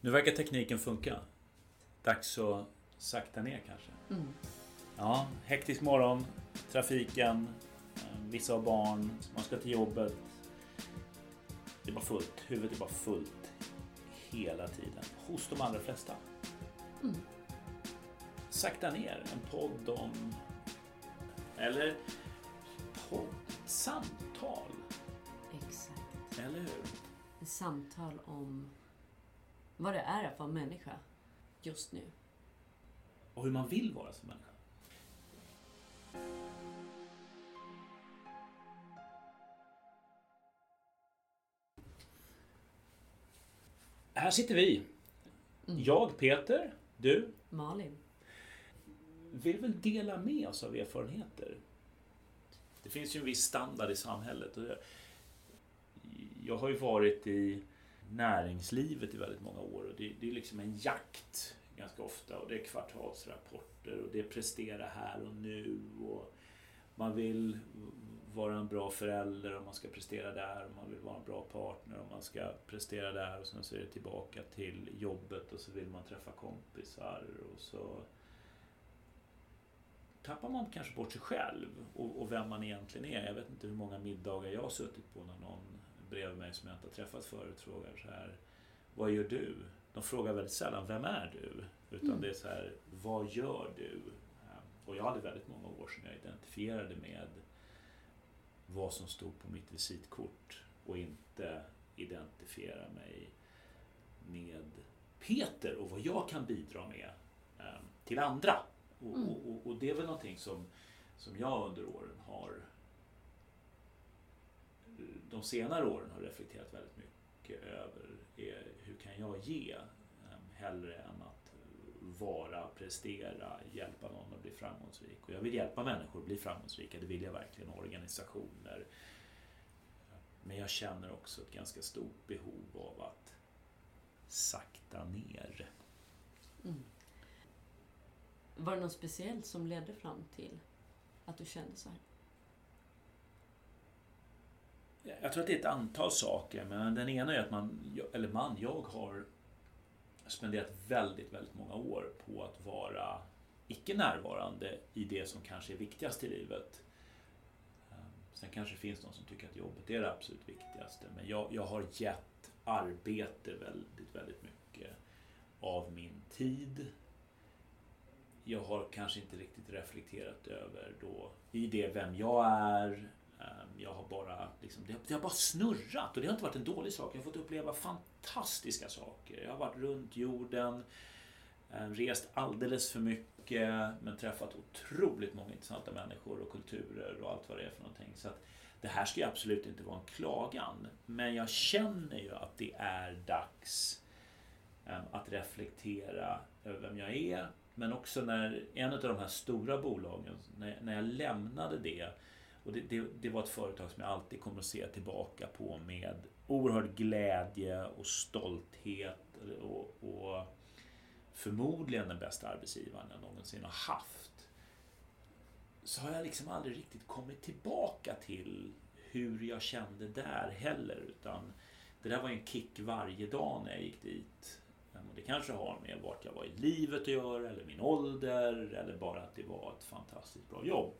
Nu verkar tekniken funka. Dags att sakta ner kanske. Mm. Ja, hektisk morgon, trafiken, eh, vissa har barn, man ska till jobbet. Det är bara fullt. Huvudet är bara fullt hela tiden. Hos de allra flesta. Mm. Sakta ner. En podd om... Eller podd, samtal. Exakt. Eller hur? Samtal om vad det är att vara människa just nu. Och hur man vill vara som människa. Här sitter vi. Mm. Jag, Peter, du. Malin. vill väl dela med oss av erfarenheter. Det finns ju en viss standard i samhället. Och jag- Jag har ju varit i näringslivet i väldigt många år. Och det, det är liksom en jakt ganska ofta. Och det är kvartalsrapporter och det är prestera här och nu. Och man vill vara en bra förälder och man ska prestera där. Och man vill vara en bra partner och man ska prestera där. Och sen så är det tillbaka till jobbet och så vill man träffa kompisar. Och så tappar man kanske bort sig själv och, och vem man egentligen är. Jag vet inte hur många middagar jag har suttit på när någon bredvid mig som jag inte har träffat förut frågar så här Vad gör du? De frågar väldigt sällan Vem är du? Utan Mm. det är så här Vad gör du? Eh, Och jag hade väldigt många år sedan jag identifierade med vad som stod på mitt visitkort och inte identifiera mig med Peter och vad jag kan bidra med eh, till andra. Och, Mm. och, och, och det är väl någonting som, som jag under åren har de senare åren har reflekterat väldigt mycket över är hur kan jag ge ehm, hellre än att vara, prestera, hjälpa någon att bli framgångsrik. Och jag vill hjälpa människor att bli framgångsrika, det vill jag verkligen, organisationer. Men jag känner också ett ganska stort behov av att sakta ner. Mm. Var det något speciellt som ledde fram till att du kände så här? Jag tror att det är ett antal saker, men den ena är att man, eller man, jag har spenderat väldigt, väldigt många år på att vara icke närvarande i det som kanske är viktigast i livet. Ehm, sen kanske det finns någon som tycker att jobbet är det absolut viktigaste, men jag, jag har gett arbete väldigt, väldigt mycket av min tid. Jag har kanske inte riktigt reflekterat över då i det vem jag är, jag har bara, liksom, det, har, det har bara snurrat och det har inte varit en dålig sak. Jag har fått uppleva fantastiska saker. Jag har varit runt jorden, eh, rest alldeles för mycket men träffat otroligt många intressanta människor och kulturer och allt vad det är för någonting. Så att det här ska ju absolut inte vara en klagan. Men jag känner ju att det är dags eh, att reflektera över vem jag är. Men också när en av de här stora bolagen, när jag lämnade det och det, det, det var ett företag som jag alltid kommer att se tillbaka på med oerhörd glädje och stolthet och, och förmodligen den bästa arbetsgivaren jag någonsin har haft. Så har jag liksom aldrig riktigt kommit tillbaka till hur jag kände där heller. Utan det där var en kick varje dag när jag gick dit. Och det kanske har med vart jag var i livet att göra, eller min ålder, eller bara att det var ett fantastiskt bra jobb.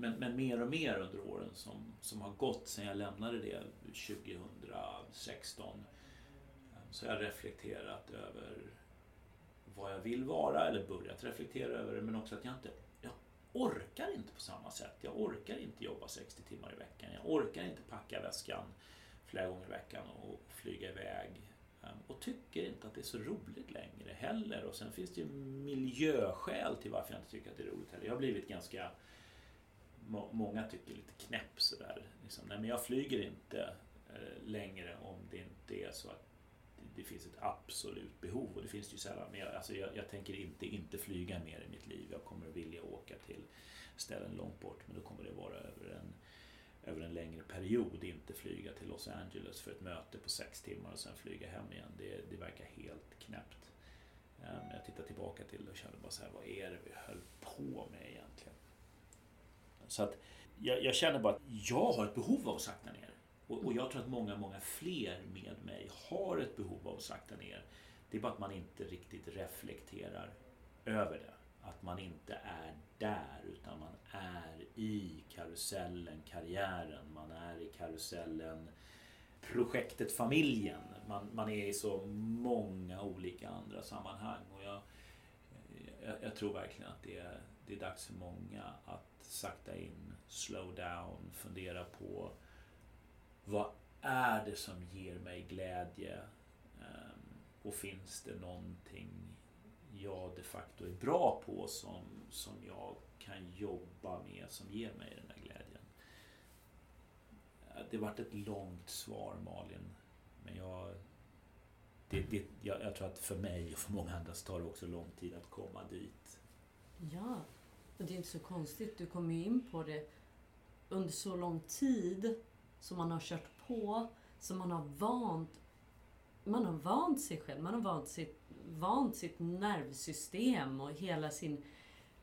Men, men mer och mer under åren som, som har gått sedan jag lämnade det 2016 eh, så har jag reflekterat över vad jag vill vara eller börjat reflektera över det men också att jag inte jag orkar inte på samma sätt. Jag orkar inte jobba 60 timmar i veckan. Jag orkar inte packa väskan flera gånger i veckan och flyga iväg. Ehm, och tycker inte att det är så roligt längre heller. Och sen finns det ju miljöskäl till varför jag inte tycker att det är roligt heller. Jag har blivit ganska Många tycker lite knäpp sådär. Liksom, nej men jag flyger inte eh, längre om det inte är så att det, det finns ett absolut behov. Och det finns det ju sällan. Men jag, alltså jag, jag tänker inte inte flyga mer i mitt liv. Jag kommer vilja åka till ställen långt bort. Men då kommer det vara över en, över en längre period. Inte flyga till Los Angeles för ett möte på sex timmar och sen flyga hem igen. Det, det verkar helt knäppt. Ehm, jag tittar tillbaka till det och känner bara så här, vad är det vi höll på med egentligen? Så att jag, jag, känner bara att jag har ett behov av att sakta ner. och, och jag tror att många, många fler med mig har ett behov av att sakta ner. Det är bara att man inte riktigt reflekterar över det. Att man inte är där utan man är i karusellen, karriären, man är i karusellen projektet familjen. Man, man är i så många olika andra sammanhang. Och jag, tror verkligen att det är, det är dags för många att sakta in, slow down, fundera på vad är det som ger mig glädje? Ehm, och finns det någonting jag de facto är bra på som, som jag kan jobba med som ger mig den här glädjen? Det vart ett långt svar Malin. Men jag, det, det, jag, jag, tror att för mig och för många andra så tar det också lång tid att komma dit. Ja, och det är inte så konstigt. Du kommer ju in på det under så lång tid som man har kört på, som man har vant man har vant sig själv, man har vant sitt, vant sitt nervsystem och hela sin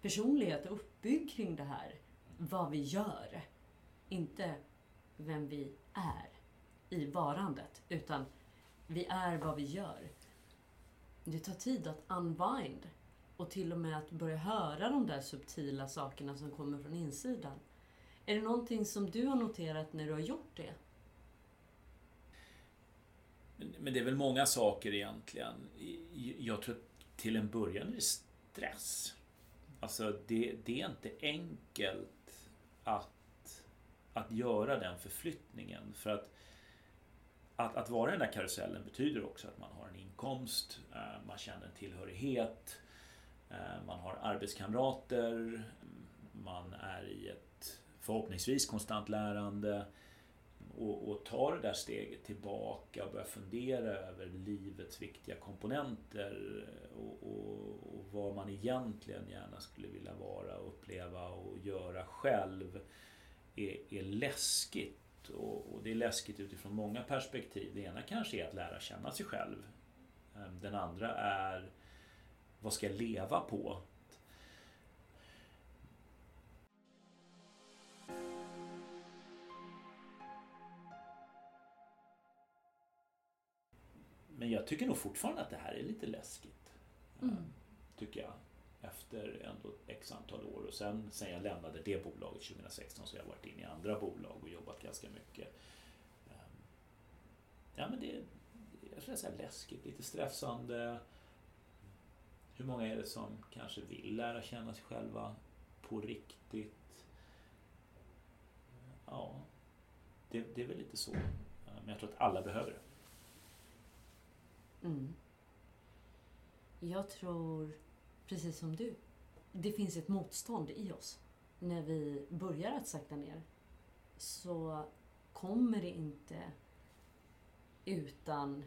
personlighet uppbyggd kring det här. Vad vi gör. Inte vem vi är i varandet, utan vi är vad vi gör. Det tar tid att unwind och till och med att börja höra de där subtila sakerna som kommer från insidan. Är det någonting som du har noterat när du har gjort det? Men det är väl många saker egentligen. Jag tror att till en början är det stress. Alltså det, det är inte enkelt att, att göra den förflyttningen. För att, att, att vara i den där karusellen betyder också att man har en inkomst, eh, man känner tillhörighet, eh, man har arbetskamrater, man är i ett förhoppningsvis konstant lärande och, och ta det där steget tillbaka och börja fundera över livets viktiga komponenter och, och, och, vad man egentligen gärna skulle vilja vara, uppleva och göra själv är, är läskigt. Och, och det är läskigt utifrån många perspektiv. Det ena kanske är att lära känna sig själv. Ehm, den andra är vad ska jag leva på? Men jag tycker nog fortfarande att det här är lite läskigt. Mm. Tycker jag. Efter ändå x antal år. Och sen, sen jag lämnade det bolaget 2016 så har jag varit inne i andra bolag och jobbat ganska mycket. Ehm, ja men det jag skulle säga läskigt, lite stressande. Hur många är det som kanske vill lära känna sig själva på riktigt? Ja, det, det är väl lite så. Ehm, men jag tror att alla behöver det. Mm. Jag tror, precis som du, det finns ett motstånd i oss. När vi börjar att sakta ner så kommer det inte utan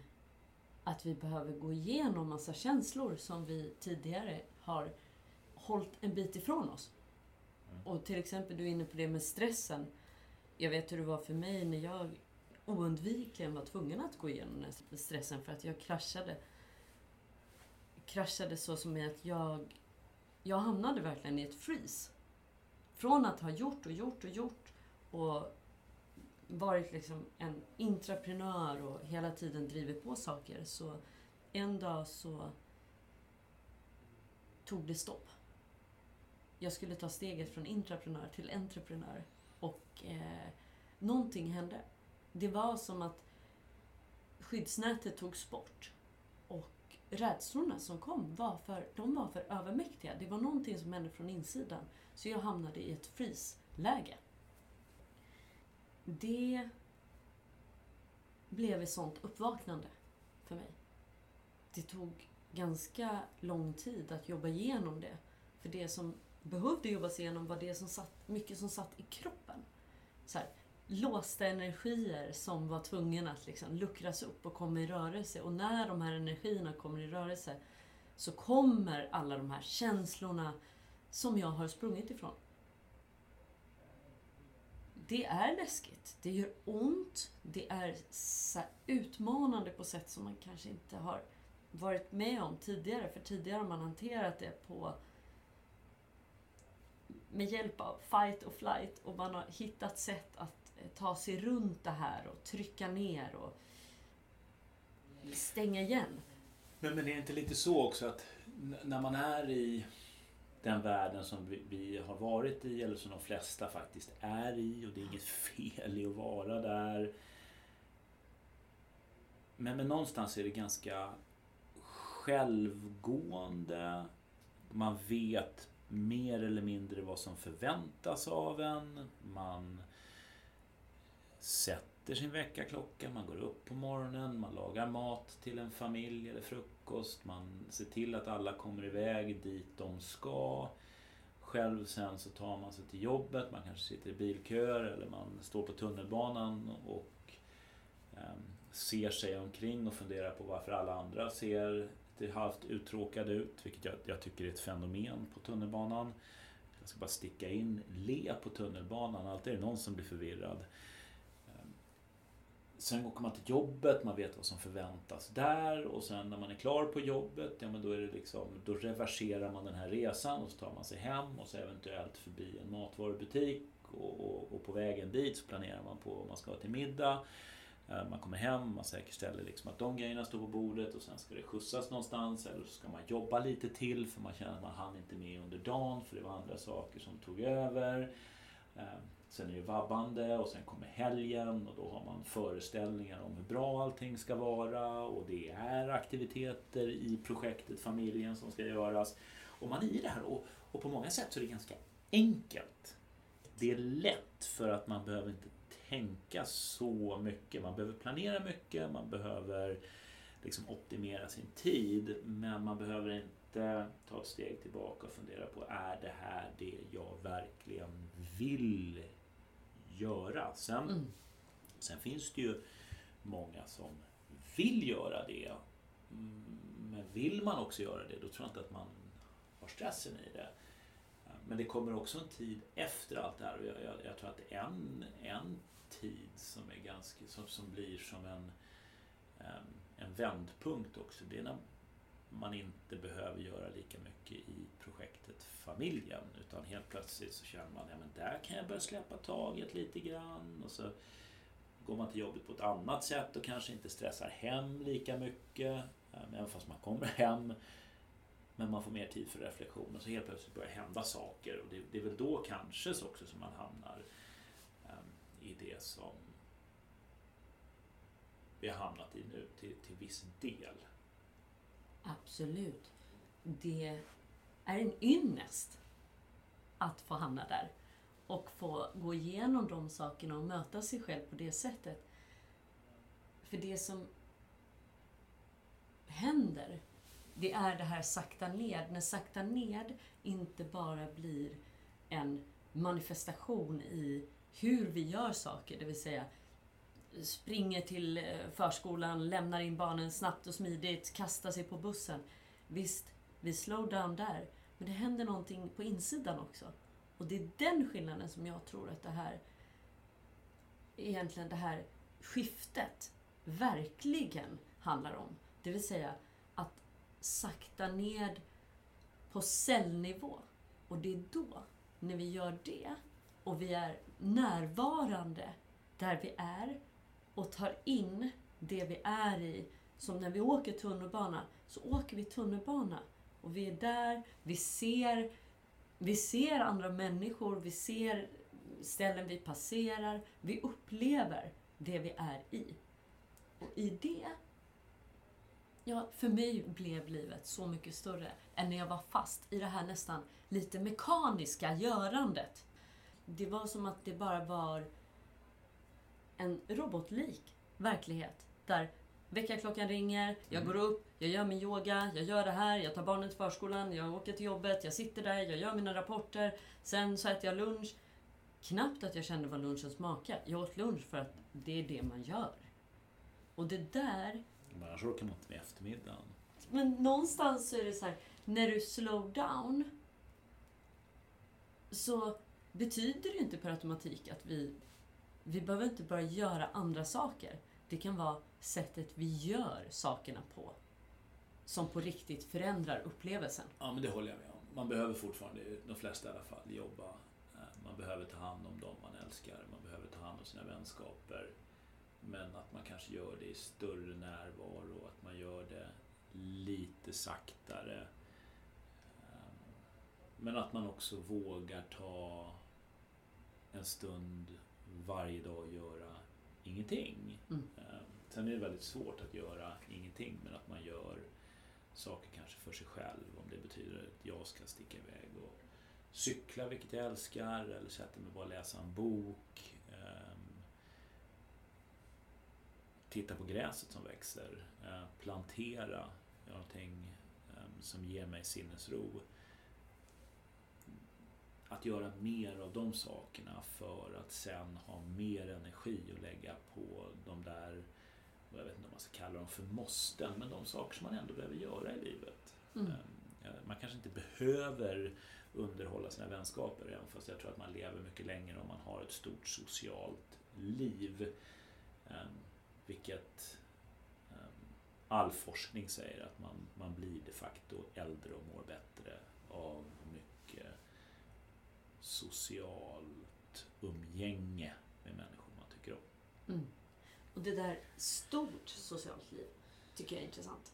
att vi behöver gå igenom massa känslor som vi tidigare har hållit en bit ifrån oss. Mm. Och till exempel, du är inne på det med stressen. Jag vet hur det var för mig när jag oundvikligen var tvungen att gå igenom den stressen för att jag kraschade. Kraschade så som att jag, jag hamnade verkligen i ett freeze. Från att ha gjort och gjort och gjort och varit liksom en intraprenör och hela tiden drivit på saker så en dag så tog det stopp. Jag skulle ta steget från intraprenör till entreprenör och eh, någonting hände det var som att skyddsnätet togs bort. Rädslorna som kom var för, de var för övermäktiga. Det var någonting som hände från insidan. Så jag hamnade i ett frysläge. Det blev ett sånt uppvaknande för mig. Det tog ganska lång tid att jobba igenom det. För det som behövde jobbas igenom var det som satt, mycket som satt i kroppen. Så här, låsta energier som var tvungna att liksom luckras upp och komma i rörelse. Och när de här energierna kommer i rörelse så kommer alla de här känslorna som jag har sprungit ifrån. Det är läskigt, det gör ont, det är utmanande på sätt som man kanske inte har varit med om tidigare. För tidigare har man hanterat det på med hjälp av fight och flight och man har hittat sätt att ta sig runt det här och trycka ner och stänga igen. Men, men är det inte lite så också att när man är i den världen som vi, vi, har varit i eller som de flesta faktiskt är i och det är inget fel i att vara där. Men, men någonstans är det ganska självgående. Man vet mer eller mindre vad som förväntas av en. Man sätter sin väckarklocka, man går upp på morgonen, man lagar mat till en familj eller frukost. Man ser till att alla kommer iväg dit de ska. Själv sen så tar man sig till jobbet, man kanske sitter i bilköer eller man står på tunnelbanan och eh, ser sig omkring och funderar på varför alla andra ser lite halvt uttråkade ut, vilket jag, jag, tycker är ett fenomen på tunnelbanan. Jag ska bara sticka in, le på tunnelbanan, alltid är det någon som blir förvirrad. Sen åker man till jobbet, man vet vad som förväntas där och sen när man är klar på jobbet, ja men då är det liksom, då reverserar man den här resan och så tar man sig hem och så eventuellt förbi en matvarubutik och, och, och på vägen dit så planerar man på vad man ska ha till middag. Eh, man kommer hem, man säkerställer liksom att de grejerna står på bordet och sen ska det skjutsas någonstans eller så ska man jobba lite till för man känner att man hann inte med under dagen för det var andra saker som tog över. Eh, Sen är det vabbande och sen kommer helgen och då har man föreställningar om hur bra allting ska vara och det är aktiviteter i projektet familjen som ska göras. Och man är i det här och, och på många sätt så är det ganska enkelt. Det är lätt för att man behöver inte tänka så mycket. Man behöver planera mycket, man behöver liksom optimera sin tid. Men man behöver inte ta ett steg tillbaka och fundera på är det här det jag verkligen vill göra? Sen, mm. sen finns det ju många som vill göra det. Mm, men vill man också göra det, då tror jag inte att man har stressen i det. Men det kommer också en tid efter allt det här och jag, jag, jag tror att en, en tid som, är ganska, som, som blir som en, en vändpunkt också. Det är när man inte behöver göra lika mycket i projektet familjen utan helt plötsligt så känner man att men där kan jag börja släppa taget lite grann och så går man till jobbet på ett annat sätt och kanske inte stressar hem lika mycket eh, även fast man kommer hem men man får mer tid för reflektion och så helt plötsligt börjar hända saker och det, det är väl då kanske också som man hamnar ehm, i det som vi har hamnat i nu till, till viss del. Absolut. Det är en ynnest att få hamna där och få gå igenom de sakerna och möta sig själv på det sättet. För det som händer, det är det här sakta ned. När sakta ned inte bara blir en manifestation i hur vi gör saker, det vill säga springer till eh, förskolan, lämnar in barnen snabbt och smidigt, kastar sig på bussen. Visst, vi slow down där, men det händer någonting på insidan också. Och det är den skillnaden som jag tror att det här egentligen det här skiftet verkligen handlar om. Det vill säga att sakta ned på cellnivå. Och det är då, när vi gör det, och vi är närvarande där vi är och tar in det vi är i. Som när vi åker tunnelbana, så åker vi tunnelbana. Och vi är där, vi ser, vi ser andra människor, vi ser ställen vi passerar. Vi upplever det vi är i. Och i det, ja, för mig blev livet så mycket större än när jag var fast i det här nästan lite mekaniska görandet det var som att det bara var en robotlik verklighet. Där väckarklockan ringer, jag går upp, jag gör min yoga, jag gör det här, jag tar barnen till förskolan, jag åker till jobbet, jag sitter där, jag gör mina rapporter. Sen så äter jag lunch. Knappt att jag kände vad lunchen smakade. Jag åt lunch för att det är det man gör. Och det där... Men annars orkar man inte med eftermiddagen. Men någonstans så är det så här, när du slow down så betyder det inte per automatik att vi, vi behöver inte bara göra andra saker. Det kan vara sättet vi gör sakerna på som på riktigt förändrar upplevelsen. Ja, men det håller jag med om. Man behöver fortfarande, de flesta i alla fall, jobba. Eh, man behöver ta hand om dem man älskar, man behöver ta hand om sina vänskaper. Men att man kanske gör det i större närvaro, att man gör det lite saktare. Eh, men att man också vågar ta en stund varje dag göra ingenting. Mm. Ehm, sen är det väldigt svårt att göra ingenting, men att man gör saker kanske för sig själv. Om det betyder att jag ska sticka iväg och cykla, vilket jag älskar, eller sätta mig bara och läsa en bok. Ehm, titta på gräset som växer. Eh, plantera någonting ehm, som ger mig sinnesro. Att göra mer av de sakerna för att sen ha mer energi att lägga på de där, jag vet inte om man ska kalla dem för måsten, men de saker som man ändå behöver göra i livet. Mm. Ehm, Man kanske inte behöver underhålla sina vänskaper, även fast jag tror att man lever mycket längre om man har ett stort socialt liv. Ehm, Vilket ehm, all forskning säger att man, man blir de facto äldre och mår bättre av socialt umgänge med människor man tycker om. Mm. Och det där stort socialt liv tycker jag är intressant.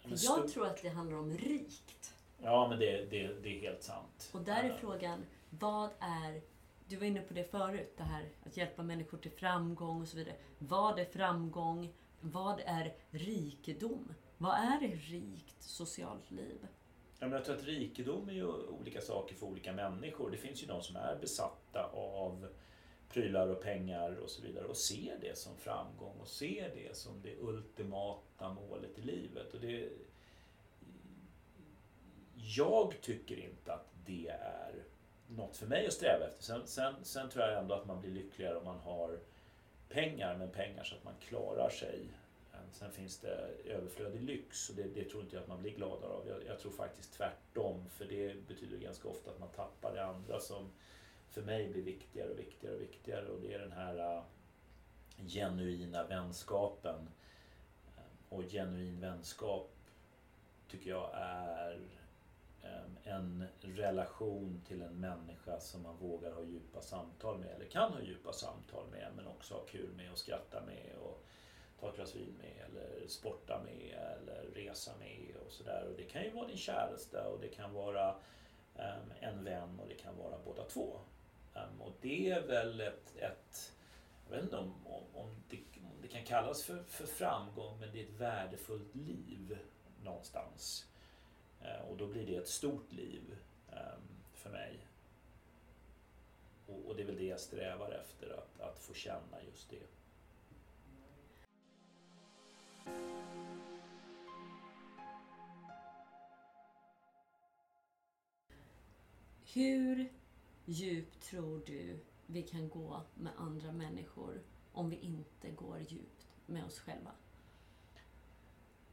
För jag tror att det handlar om rikt. Ja, men det, det, det är helt sant. Och där är frågan, vad är... Du var inne på det förut, det här att hjälpa människor till framgång och så vidare. Vad är framgång? Vad är rikedom? Vad är rikt socialt liv? Ja, men jag tror att rikedom är ju olika saker för olika människor. Det finns ju de som är besatta av prylar och pengar och så vidare och ser det som framgång och ser det som det ultimata målet i livet. Och det, jag tycker inte att det är något för mig att sträva efter. Sen, sen, sen tror jag ändå att man blir lyckligare om man har pengar, men pengar så att man klarar sig. Sen finns det överflödig lyx och det, det tror inte jag att man blir gladare av. Jag, jag tror faktiskt tvärtom, för det betyder ganska ofta att man tappar det andra som för mig blir viktigare och viktigare och viktigare och det är den här uh, genuina vänskapen. Äh, och genuin vänskap tycker jag är äh, en relation till en människa som man vågar ha djupa samtal med eller kan ha djupa samtal med men också ha kul med och skratta med och ta ett glas vin med eller sporta med eller resa med och sådär. Och det kan ju vara din käraste och det kan vara um, en vän och det kan vara båda två. Um, och det är väl ett, ett jag vet inte om, om, om, det, om det kan kallas för, för framgång men det är ett värdefullt liv någonstans. Uh, och då blir det ett stort liv um, för mig. Och, och det är väl det jag strävar efter, att, att få känna just det. Hur djupt tror du vi kan gå med andra människor om vi inte går djupt med oss själva?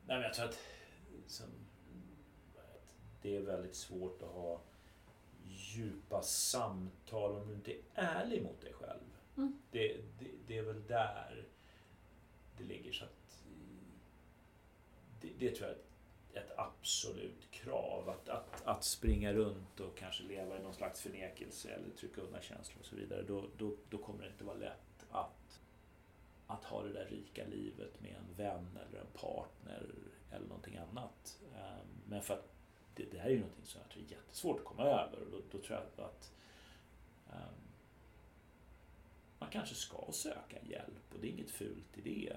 Nej, men jag tror att, som, att det är väldigt svårt att ha djupa samtal om du inte är ärlig mot dig själv. Mm. Det, det, det är väl där det ligger. Så att, det, det tror jag är ett, ett absolut krav. Att, att, att springa runt och kanske leva i någon slags förnekelse eller trycka undan känslor och så vidare. Då, då, då kommer det inte vara lätt att, att ha det där rika livet med en vän eller en partner eller någonting annat. Ehm, men för att det, det här är ju någonting som jag tror är jättesvårt att komma över. Och då, då tror jag att um, man kanske ska söka hjälp och det är inget fult i det.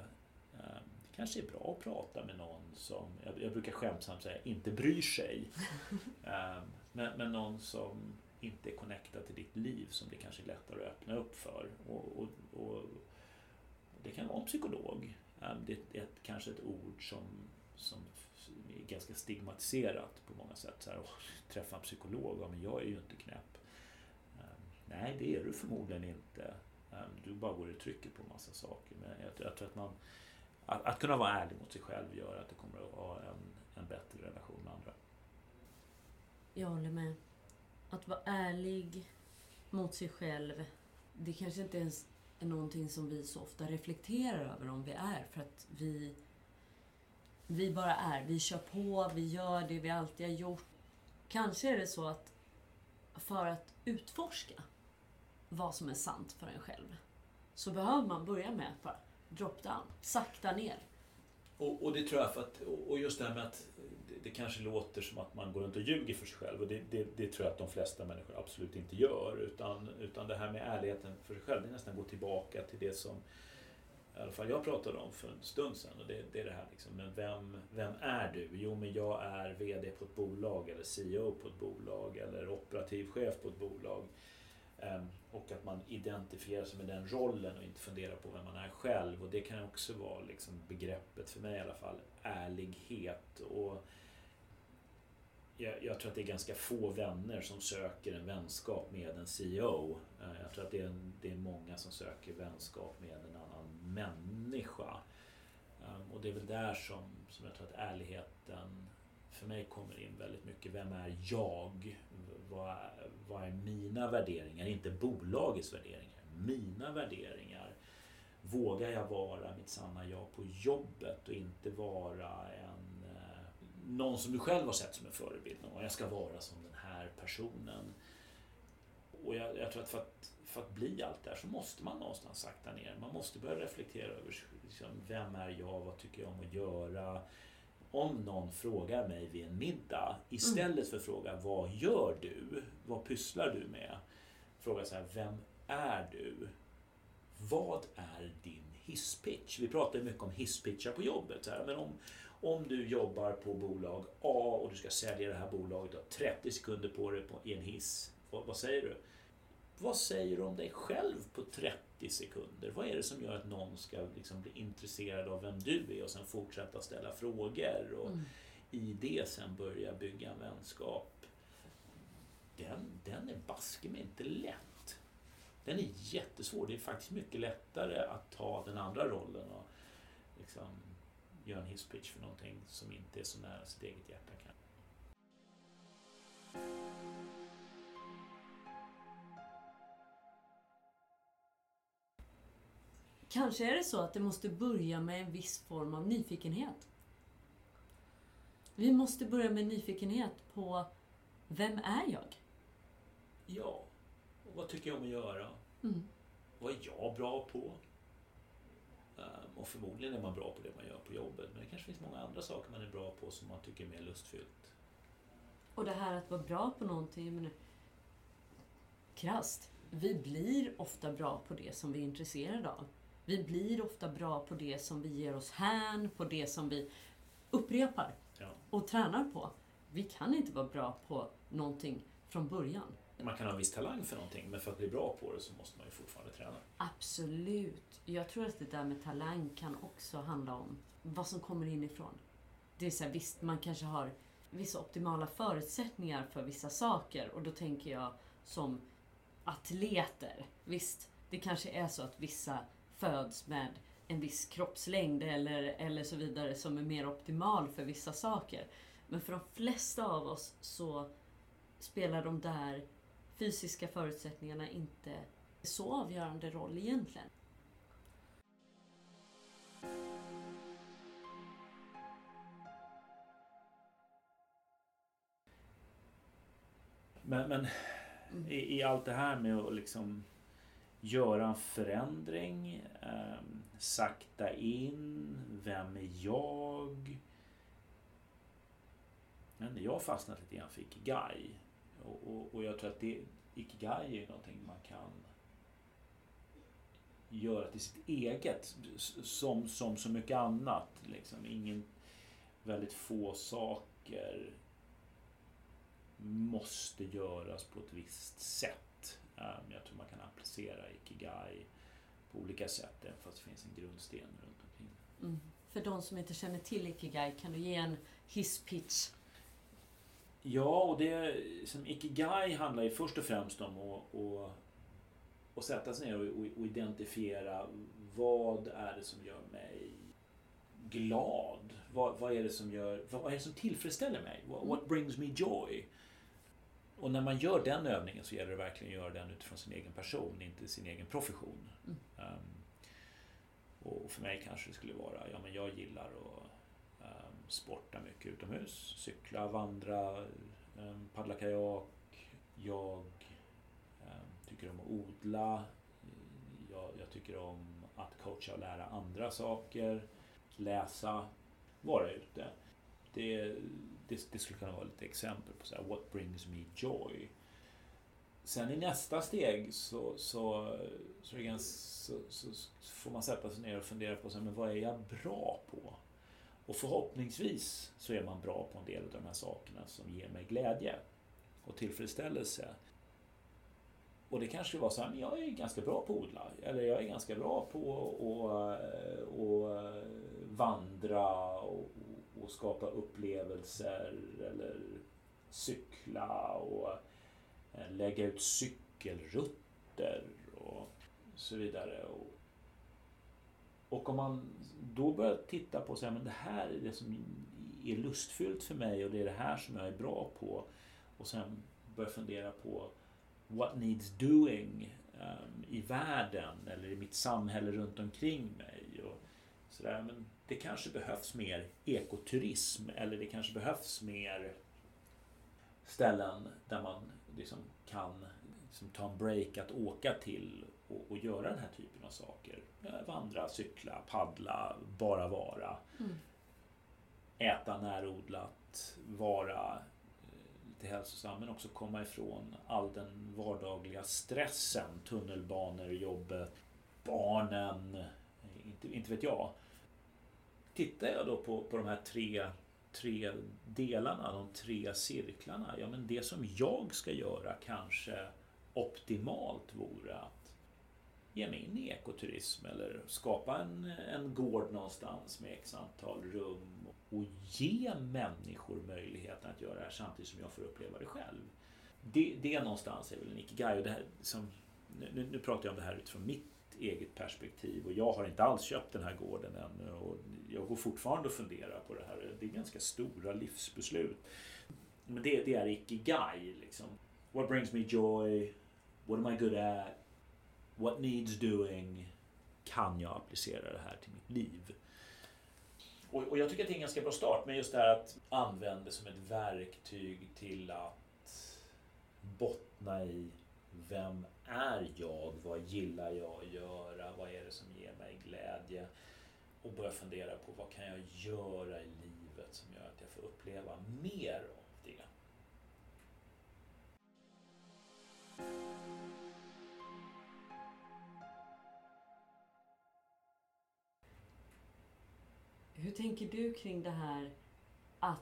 Um, Det kanske är bra att prata med någon som, jag, jag brukar skämtsamt säga, inte bryr sig. Ehm, Men, men någon som inte är connectad till ditt liv som det kanske är lättare att öppna upp för. Och, och, och det kan vara en psykolog. Ehm, Det är ett, kanske ett ord som, som är ganska stigmatiserat på många sätt. Så här, "Åh, träffa en psykolog, ja, men jag är ju inte knäpp. Ehm, Nej, det är du förmodligen inte. Du bara går i trycket på massa saker. Men jag, jag tror att man att, att kunna vara ärlig mot sig själv gör att du kommer att ha en, en bättre relation med andra. Jag håller med. Att vara ärlig mot sig själv, det kanske inte ens är någonting som vi så ofta reflekterar över om vi är. För att vi, vi bara är. Vi kör på, vi gör det vi alltid har gjort. Kanske är det så att för att utforska vad som är sant för en själv. Så behöver man börja med att bara drop down, sakta ner. Och, och det tror jag, för att, och just det här med att det, det, kanske låter som att man går runt och ljuger för sig själv och det, det, det, tror jag att de flesta människor absolut inte gör. Utan, utan det här med ärligheten för sig själv, det är nästan att gå tillbaka till det som i alla fall jag pratade om för en stund sedan. Och det, det är det här liksom, men vem, vem är du? Jo, men jag är VD på ett bolag eller CEO på ett bolag eller operativ chef på ett bolag. Ehm, och att man identifierar sig med den rollen och inte funderar på vem man är själv. Och det kan också vara liksom begreppet, för mig i alla fall, ärlighet. Och jag, jag, tror att det är ganska få vänner som söker en vänskap med en CEO. Ehm, jag tror att det är, det är många som söker vänskap med en annan människa. Ehm, och det är väl där som, som jag tror att ärligheten för mig kommer in väldigt mycket. Vem är jag? Vad är, vad är mina värderingar? Inte bolagets värderingar. Mina värderingar. Vågar jag vara mitt sanna jag på jobbet och inte vara en eh, någon som du själv har sett som en förebild. Och jag ska vara som den här personen. Och jag, jag tror att för, att för att bli allt det här så måste man någonstans sakta ner. Man måste börja reflektera över liksom, vem är jag, vad tycker jag om att göra? Om någon frågar mig vid en middag istället för att fråga vad gör du? Vad pysslar du med? Fråga så här, vem är du? Vad är din hisspitch? Vi pratar ju mycket om hisspitchar på jobbet. här, men om, om du jobbar på bolag A och du ska sälja det här bolaget, du har 30 sekunder på dig på, i en hiss. Vad, vad säger du? Vad säger du om dig själv på 30 sekunder? Vad är det som gör att någon ska liksom bli intresserad av vem du är och sen fortsätta ställa frågor och mm. i det sen börja bygga en vänskap? Den, den är baske mig inte lätt. Den är jättesvår. Det är faktiskt mycket lättare att ta den andra rollen och liksom göra en hisspitch för någonting som inte är så nära sitt eget hjärta. Kanske är det så att det måste börja med en viss form av nyfikenhet. Vi måste börja med nyfikenhet på vem är jag? Ja, och vad tycker jag om att göra? Mm. Vad är jag bra på? Um, och förmodligen är man bra på det man gör på jobbet, men det kanske finns många andra saker man är bra på som man tycker är mer lustfyllt. Och det här att vara bra på någonting, men krasst. Vi blir ofta bra på det som vi är intresserade av. Vi blir ofta bra på det som vi ger oss hän, på det som vi upprepar ja. och tränar på. Vi kan inte vara bra på någonting från början. Man kan ha en viss talang för någonting, men för att bli bra på det så måste man ju fortfarande träna. Absolut. Jag tror att det där med talang kan också handla om vad som kommer inifrån. Det är så här, visst, man kanske har vissa optimala förutsättningar för vissa saker och då tänker jag som atleter. Visst, det kanske är så att vissa föds med en viss kroppslängd eller, eller så vidare som är mer optimal för vissa saker. Men för de flesta av oss så spelar de där fysiska förutsättningarna inte så avgörande roll egentligen. Men, men mm. i, i, allt det här med att liksom göra en förändring, eh, sakta in, vem är jag? Men jag har fastnat lite grann för Ikigai. Och, och, och jag tror att det, Ikigai är någonting man kan göra till sitt eget som, som så mycket annat. Liksom. Ingen, väldigt få saker måste göras på ett visst sätt. Ehm, jag tror man kan applicera Ikigai på olika sätt, även fast det finns en grundsten runt omkring. Mm. För de som inte känner till Ikigai, kan du ge en hisspitch? Ja, och det som Ikigai handlar ju först och främst om att, att, att sätta sig ner och, och identifiera vad är det som gör mig glad? Vad, vad, är det som gör, vad är det som tillfredsställer mig? What, what brings me joy? Och när man gör den övningen så gäller det verkligen att göra den utifrån sin egen person, inte sin egen profession. Mm. Um, och för mig kanske det skulle vara, ja men jag gillar att um, sporta mycket utomhus. Cykla, vandra, um, paddla kajak. Jag tycker om att odla. Jag, jag tycker om att coacha och lära andra saker. Läsa, vara ute. Det, det, det skulle kunna vara lite exempel på så här, what brings me joy. Sen i nästa steg så, så, så, så, så, får man sätta sig ner och fundera på så här, men vad är jag bra på? Och förhoppningsvis så är man bra på en del av de här sakerna som ger mig glädje och tillfredsställelse. Och det kanske var så här, men jag är ganska bra på att odla. Eller jag är ganska bra på att och eh, vandra och, och skapa upplevelser eller cykla och eh, lägga ut cykelrutter och så vidare. Och om man då börjar titta på så här, men det här är det som är lustfyllt för mig och det är det här som jag är bra på. Och sen börja fundera på what needs doing um, i världen eller i mitt samhälle runt omkring mig. Och så där. Men det kanske behövs mer ekoturism eller det kanske behövs mer ställen där man liksom kan liksom ta en break att åka till och, och, göra den här typen av saker. Vandra, cykla, paddla, bara vara. Mm. Äta närodlat, vara eh, lite hälsosam men också komma ifrån all den vardagliga stressen. Tunnelbanor, jobbet, barnen, inte, inte vet jag. Tittar jag då på, på de här tre, tre delarna, de tre cirklarna. Ja men det som jag ska göra kanske optimalt vore att ge mig in i ekoturism eller skapa en, en gård någonstans med x antal rum och ge människor möjligheten att göra det här samtidigt som jag får uppleva det själv. Det, det någonstans är väl en ikigai. Och det här, som, nu, nu pratar jag om det här utifrån mitt eget perspektiv och jag har inte alls köpt den här gården ännu och jag går fortfarande och funderar på det här. Det är ganska stora livsbeslut. Men det, det är ikigai liksom. What brings me joy? What am I good at? What needs doing? Kan jag applicera det här till mitt liv? Och, och jag tycker att det är en ganska bra start, men just det här att använda det som ett verktyg till att bottna i vem är jag? Vad gillar jag att göra? Vad är det som ger mig glädje? Och börja fundera på vad kan jag göra i livet som gör att jag får uppleva mer av det. Hur tänker du kring det här att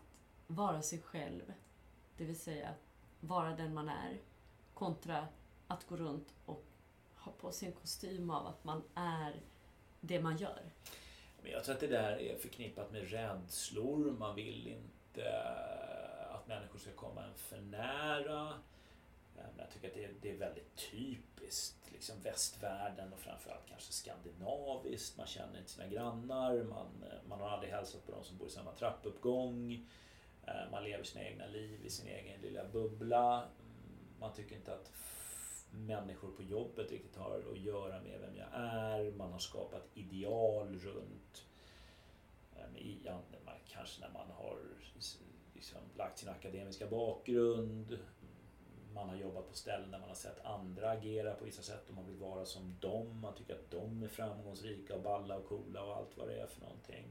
vara sig själv? Det vill säga vara den man är kontra att gå runt och ha på sig en kostym av att man är det man gör. Jag tror att det där är förknippat med rädslor. Man vill inte att människor ska komma en för nära. Eh, jag tycker att det är, väldigt typiskt liksom västvärlden och framförallt kanske skandinaviskt. Man känner inte sina grannar, man, eh, man har aldrig hälsat på de som bor i samma trappuppgång. Eh, man lever sina egna liv i sin egen lilla bubbla. Mm, man tycker inte att människor på jobbet riktigt har att göra med vem jag är. Man har skapat ideal runt eh, kanske när man har liksom lagt sin akademiska bakgrund man har jobbat på ställen där man har sett andra agera på vissa sätt och man vill vara som dem. Man tycker att de är framgångsrika och balla och coola och allt vad det är för någonting.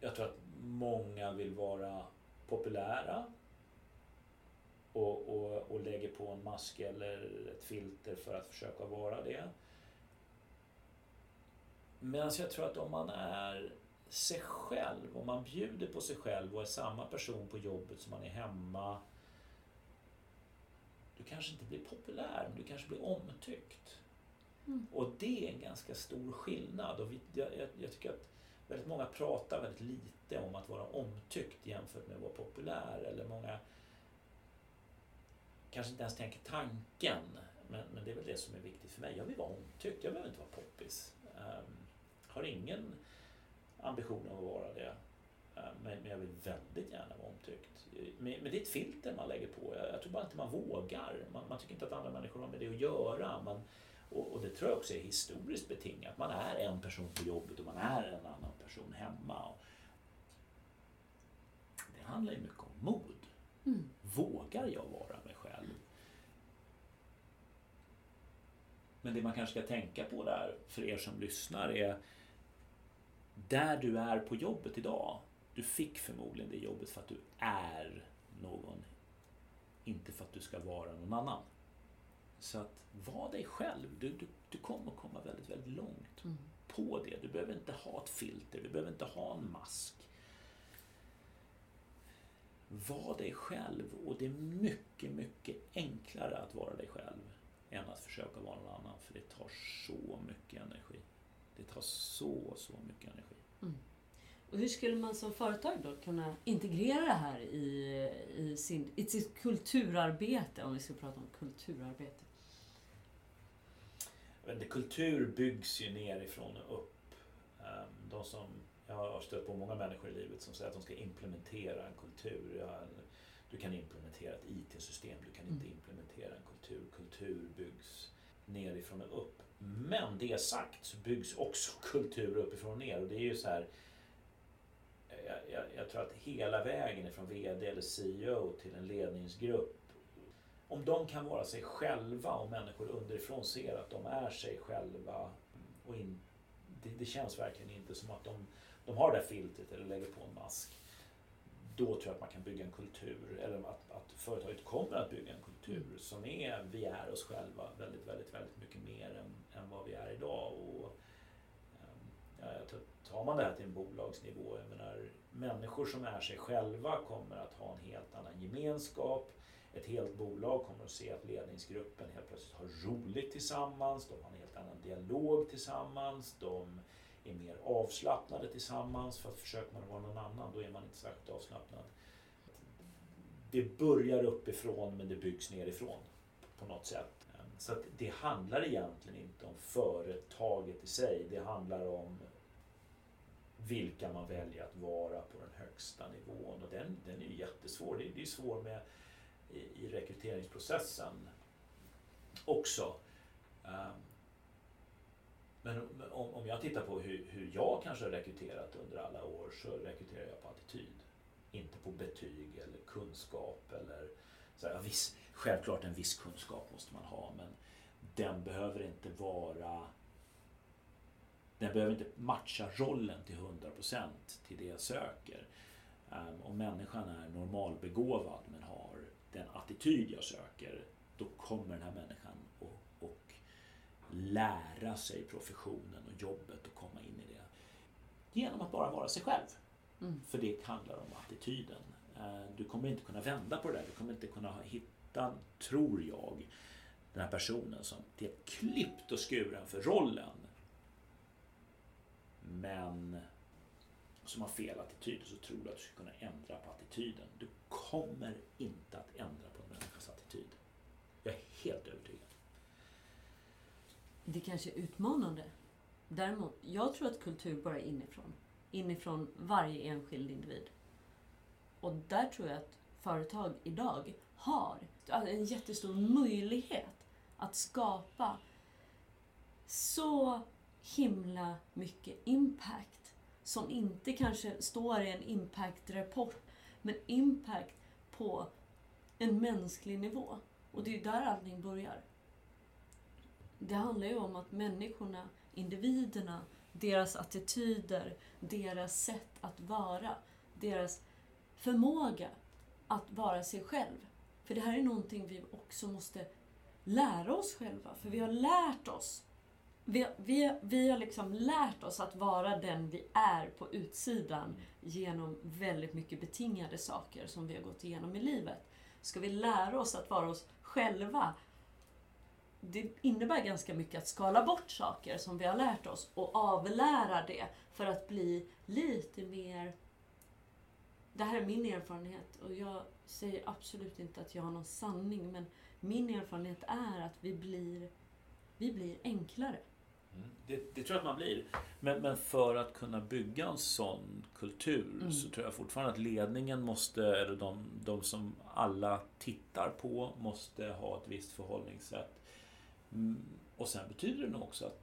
Jag tror att många vill vara populära och, och, och lägger på en mask eller ett filter för att försöka vara det. Medan jag tror att om man är sig själv, om man bjuder på sig själv och är samma person på jobbet som man är hemma du kanske inte blir populär, men du kanske blir omtyckt. Mm. Och det är en ganska stor skillnad. Och vi, jag, jag, tycker att väldigt många pratar väldigt lite om att vara omtyckt jämfört med att vara populär. Eller många kanske inte ens tänker tanken. Men, men det är väl det som är viktigt för mig. Jag vill vara omtyckt, jag behöver inte vara poppis. Um, har ingen ambition att vara det. Um, men, men jag vill väldigt gärna vara omtyckt. Men, men det är ett filter man lägger på. Jag, jag tror bara inte man vågar. Man, man, tycker inte att andra människor har med det att göra. Man, och, och, det tror jag också är historiskt betingat. Man är en person på jobbet och man är en annan person hemma. Det handlar ju mycket om mod. Mm. Vågar jag vara mig själv? Men det man kanske ska tänka på där för er som lyssnar är där du är på jobbet idag. Du fick förmodligen det jobbet för att du är någon. Inte för att du ska vara någon annan. Så att var dig själv. Du, du, du kommer komma väldigt, väldigt långt Mm. på det. Du behöver inte ha ett filter, du behöver inte ha en mask. Var dig själv och det är mycket, mycket enklare att vara dig själv än att försöka vara någon annan för det tar så mycket energi. Det tar så, så mycket energi. Och hur skulle man som företag då kunna integrera det här i, i, sin, i sitt kulturarbete, om vi ska prata om kulturarbete? Jag inte, kultur byggs ju nerifrån och upp. Ehm, De som, jag har stött på många människor i livet som säger att de ska implementera en kultur. Ja, Du kan implementera ett IT-system, du kan inte Mm. implementera en kultur. Kultur byggs nerifrån och upp. Men det sagt så byggs också kultur uppifrån och ner. Och det är ju så här, jag, jag, jag tror att hela vägen ifrån VD eller CEO till en ledningsgrupp om de kan vara sig själva och människor underifrån ser att de är sig själva och in, det, det känns verkligen inte som att de, de har det där filtret eller lägger på en mask. Då tror jag att man kan bygga en kultur, eller att, att företaget kommer att bygga en kultur som är, vi är oss själva väldigt, väldigt, väldigt mycket mer än, än vad vi är idag. Och, ehm, ja, tar man det här till en bolagsnivå, jag menar, människor som är sig själva kommer att ha en helt annan gemenskap. Ett helt bolag kommer att se att ledningsgruppen helt plötsligt har roligt tillsammans, de har en helt annan dialog tillsammans, de är mer avslappnade tillsammans. För att försöker man vara någon annan, då är man inte särskilt avslappnad. Det börjar uppifrån men det byggs nerifrån på något sätt. Så att det handlar egentligen inte om företaget i sig. Det handlar om vilka man väljer att vara på den högsta nivån. Och den, den är ju jättesvår. Det är, ju svår med i, i rekryteringsprocessen också. Ehm, men om, om jag tittar på hur, hur jag kanske har rekryterat under alla år så rekryterar jag på attityd. Inte på betyg eller kunskap eller så här, ja, viss, Självklart en viss kunskap måste man ha men den behöver inte vara den behöver inte matcha rollen till 100% till det jag söker. Ehm, om människan är normalbegåvad men har den attityd jag söker då kommer den här människan lära sig professionen och jobbet och komma in i det. Genom att bara vara sig själv. Mm. För det handlar om attityden. Eh, Du kommer inte kunna vända på det där. Du kommer inte kunna hitta, tror jag, den här personen som är klippt och skuren för rollen. Men som har fel attityd så tror du att du ska kunna ändra på attityden. Du kommer inte att ändra på en människas attityd. Jag är helt övertygad. Det kanske är utmanande. Däremot, jag tror att kultur börjar inifrån. Inifrån varje enskild individ. Och där tror jag att företag idag har alltså en jättestor möjlighet att skapa så himla mycket impact som inte kanske står i en impact-rapport men impact på en mänsklig nivå. Och det är ju där allting börjar. Det handlar ju om att människorna, individerna, deras attityder, deras sätt att vara, deras förmåga att vara sig själv. För det här är någonting vi också måste lära oss själva. För vi har lärt oss. Vi, vi, vi har liksom lärt oss att vara den vi är på utsidan genom väldigt mycket betingade saker som vi har gått igenom i livet. Ska vi lära oss att vara oss själva det innebär ganska mycket att skala bort saker som vi har lärt oss och avlära det för att bli lite mer... Det här är min erfarenhet och jag säger absolut inte att jag har någon sanning men min erfarenhet är att vi blir, vi blir enklare. Mm. Det, det tror jag att man blir. Men, men för att kunna bygga en sån kultur Mm. så tror jag fortfarande att ledningen måste, eller de, de som alla tittar på, måste ha ett visst förhållningssätt. Mm. Och sen betyder det nog också att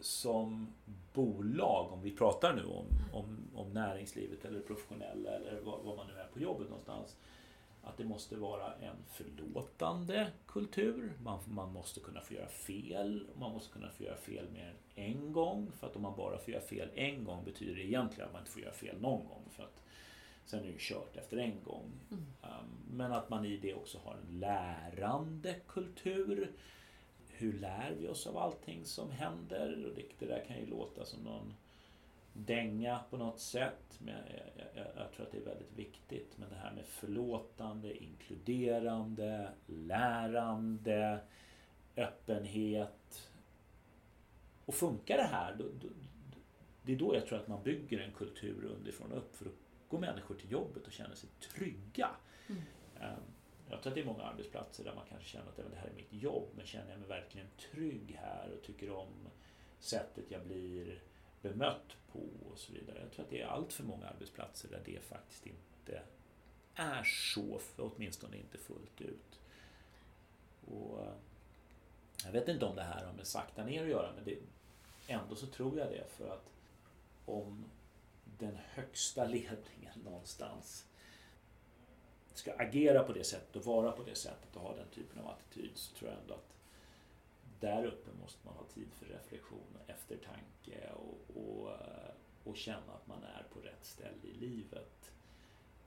som bolag, om vi pratar nu om, om, om näringslivet eller professionella eller vad, vad man nu är på jobbet någonstans. Att det måste vara en förlåtande kultur. Man, man måste kunna få göra fel. Man måste kunna få göra fel mer än en gång. För att om man bara får göra fel en gång betyder det egentligen att man inte får göra fel någon gång. För att sen är det ju kört efter en gång. Mm. Um, men att man i det också har en lärande kultur. Hur lär vi oss av allting som händer? Och det, det där kan ju låta som någon dänga på något sätt. Men jag, jag, jag, tror att det är väldigt viktigt. Men det här med förlåtande, inkluderande, lärande, öppenhet. Och funkar det här, då, då, det är då jag tror att man bygger en kultur underifrån och upp. För då går människor till jobbet och känner sig trygga. Mm. Jag tror att det är många arbetsplatser där man kanske känner att det här är mitt jobb, men känner jag mig verkligen trygg här och tycker om sättet jag blir bemött på och så vidare. Jag tror att det är allt för många arbetsplatser där det faktiskt inte är så, för åtminstone inte fullt ut. Och eh, jag vet inte om det här har med sakta ner att göra, men det, ändå så tror jag det för att om den högsta ledningen någonstans ska agera på det sättet och vara på det sättet och ha den typen av attityd så tror jag ändå att där uppe måste man ha tid för reflektion och eftertanke och, och, eh, och känna att man är på rätt ställe i livet.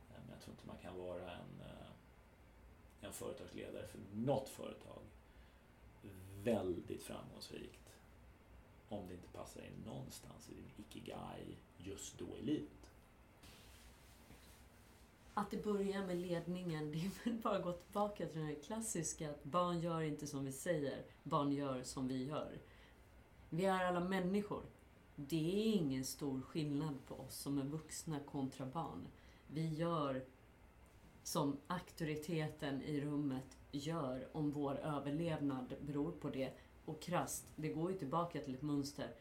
Eh, men jag tror inte man kan vara en, eh, en företagsledare för något företag väldigt framgångsrikt om det inte passar in någonstans i din ikigai just då i livet. Att det börjar med ledningen, det är väl bara att gå tillbaka till den här klassiska att barn gör inte som vi säger, barn gör som vi gör. Vi är alla människor. Det är ingen stor skillnad på oss som är vuxna kontra barn. Vi gör som auktoriteten i rummet gör om vår överlevnad beror på det. Och krast, det går ju tillbaka till ett mönster.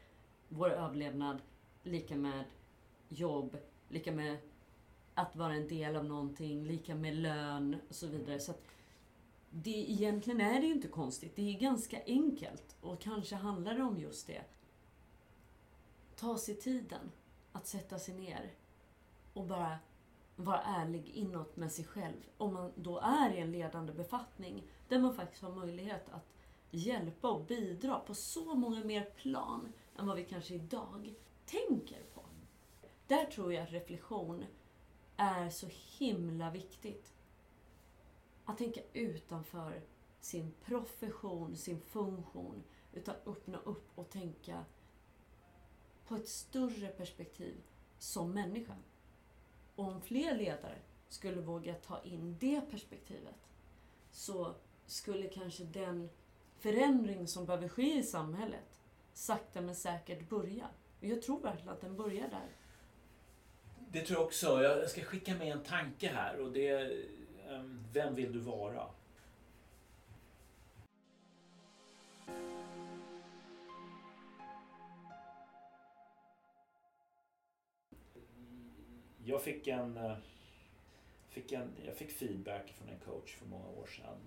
Vår överlevnad lika med jobb, lika med att vara en del av någonting, lika med lön och så vidare. Så att det, egentligen är det ju inte konstigt. Det är ganska enkelt och kanske handlar det om just det. Ta sig tiden att sätta sig ner och bara vara ärlig inåt med sig själv. Om man då är i en ledande befattning där man faktiskt har möjlighet att hjälpa och bidra på så många mer plan än vad vi kanske idag tänker på. Där tror jag att reflektion är så himla viktigt. Att tänka utanför sin profession, sin funktion. Utan öppna upp och tänka på ett större perspektiv som människa. Och om fler ledare skulle våga ta in det perspektivet så skulle kanske den förändring som behöver ske i samhället sakta men säkert börja. Och jag tror verkligen att den börjar där. Det tror jag också. Jag ska skicka med en tanke här och det är ehm, Vem vill du vara? Jag fick en, eh, fick en jag fick feedback från en coach för många år sedan.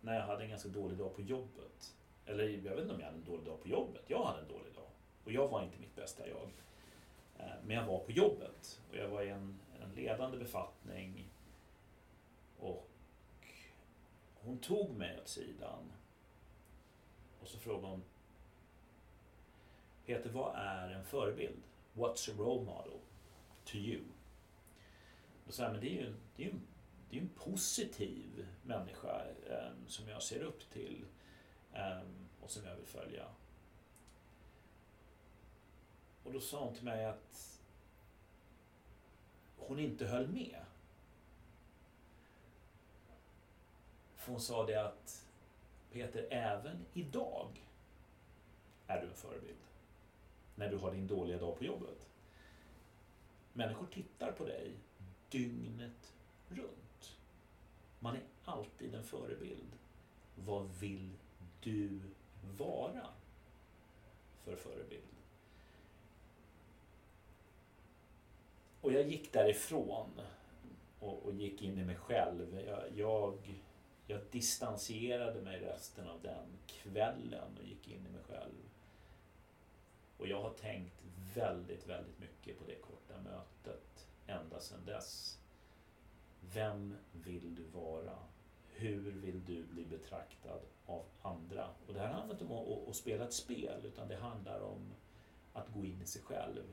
När jag hade en ganska dålig dag på jobbet. Eller jag vet inte om jag hade en dålig dag på jobbet. Jag hade en dålig dag. Och jag var inte mitt bästa jag. Eh, men jag var på jobbet och jag var i en, en ledande befattning. Och hon tog mig åt sidan. Och så frågade hon Peter, vad är en förebild? What's a role model to you? Då sa jag, men det är ju, det är en, det är en positiv människa eh, som jag ser upp till eh, och som jag vill följa. Och då sa hon till mig att hon inte höll med. För hon sa det att Peter, även idag är du en förebild. När du har din dåliga dag på jobbet. Människor tittar på dig dygnet runt. Man är alltid en förebild. Vad vill du vara för förebild? Och jag gick därifrån och, och gick in i mig själv. Jag, jag, jag distanserade mig resten av den kvällen och gick in i mig själv. Och jag har tänkt väldigt, väldigt mycket på det korta mötet ända sedan dess. Vem vill du vara? Hur vill du bli betraktad av andra? Och det här handlar inte om att, att spela ett spel utan det handlar om att gå in i sig själv.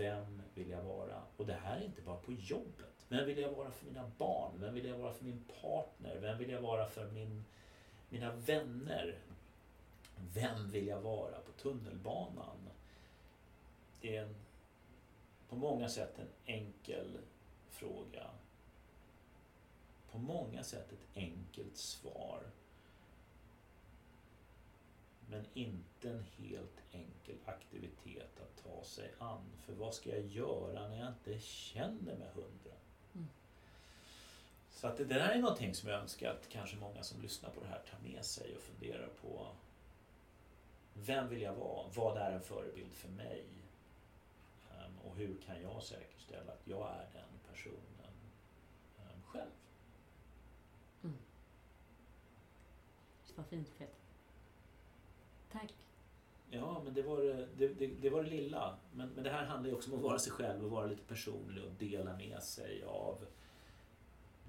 Vem vill jag vara? Och det här är inte bara på jobbet. Vem vill jag vara för mina barn? Vem vill jag vara för min partner? Vem vill jag vara för min, mina vänner? Vem vill jag vara på tunnelbanan? Det är en, på många sätt en enkel fråga. På många sätt ett enkelt svar. Men inte en helt enkel aktivitet att ta sig an. För vad ska jag göra när jag inte känner mig hundra? Mm. Så att det där är någonting som jag önskar att kanske många som lyssnar på det här tar med sig och funderar på. Vem vill jag vara? Vad är en förebild för mig? Um, och hur kan jag säkerställa att jag är den personen um, själv? Mm. Vad fint Peter. Tack. Ja, men det var det, det, det, var det lilla. Men, men det här handlar ju också om att vara sig själv och vara lite personlig och dela med sig av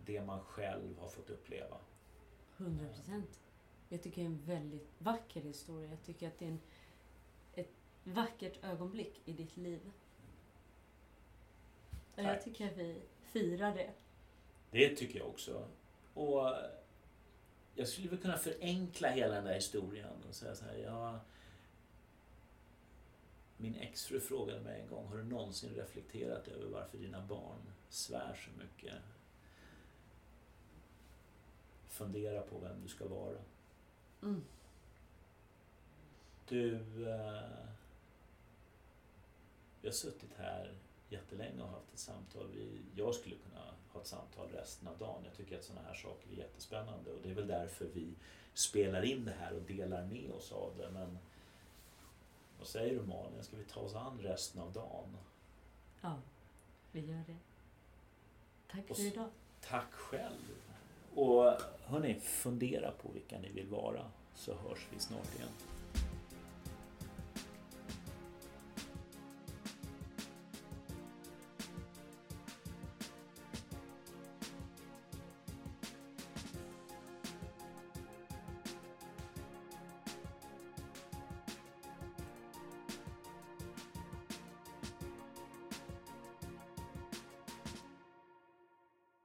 det man själv har fått uppleva. 100 procent. Jag tycker det är en väldigt vacker historia. Jag tycker att det är en, ett vackert ögonblick i ditt liv. Och jag Tack. tycker att vi firar det. Det tycker jag också. Och jag skulle väl kunna förenkla hela den där historien och säga så här, ja, min exfru frågade mig en gång, har du någonsin reflekterat över varför dina barn svär så mycket? Fundera på vem du ska vara. Mm. Du, eh, vi har suttit här jättelänge och haft ett samtal. Vi, jag skulle kunna ha ett samtal resten av dagen. Jag tycker att sådana här saker är jättespännande och det är väl därför vi spelar in det här och delar med oss av det. Men vad säger du Malin, ska vi ta oss an resten av dagen? Ja, vi gör det. Tack för idag. Tack själv! Och hörni, fundera på vilka ni vill vara så hörs vi snart igen.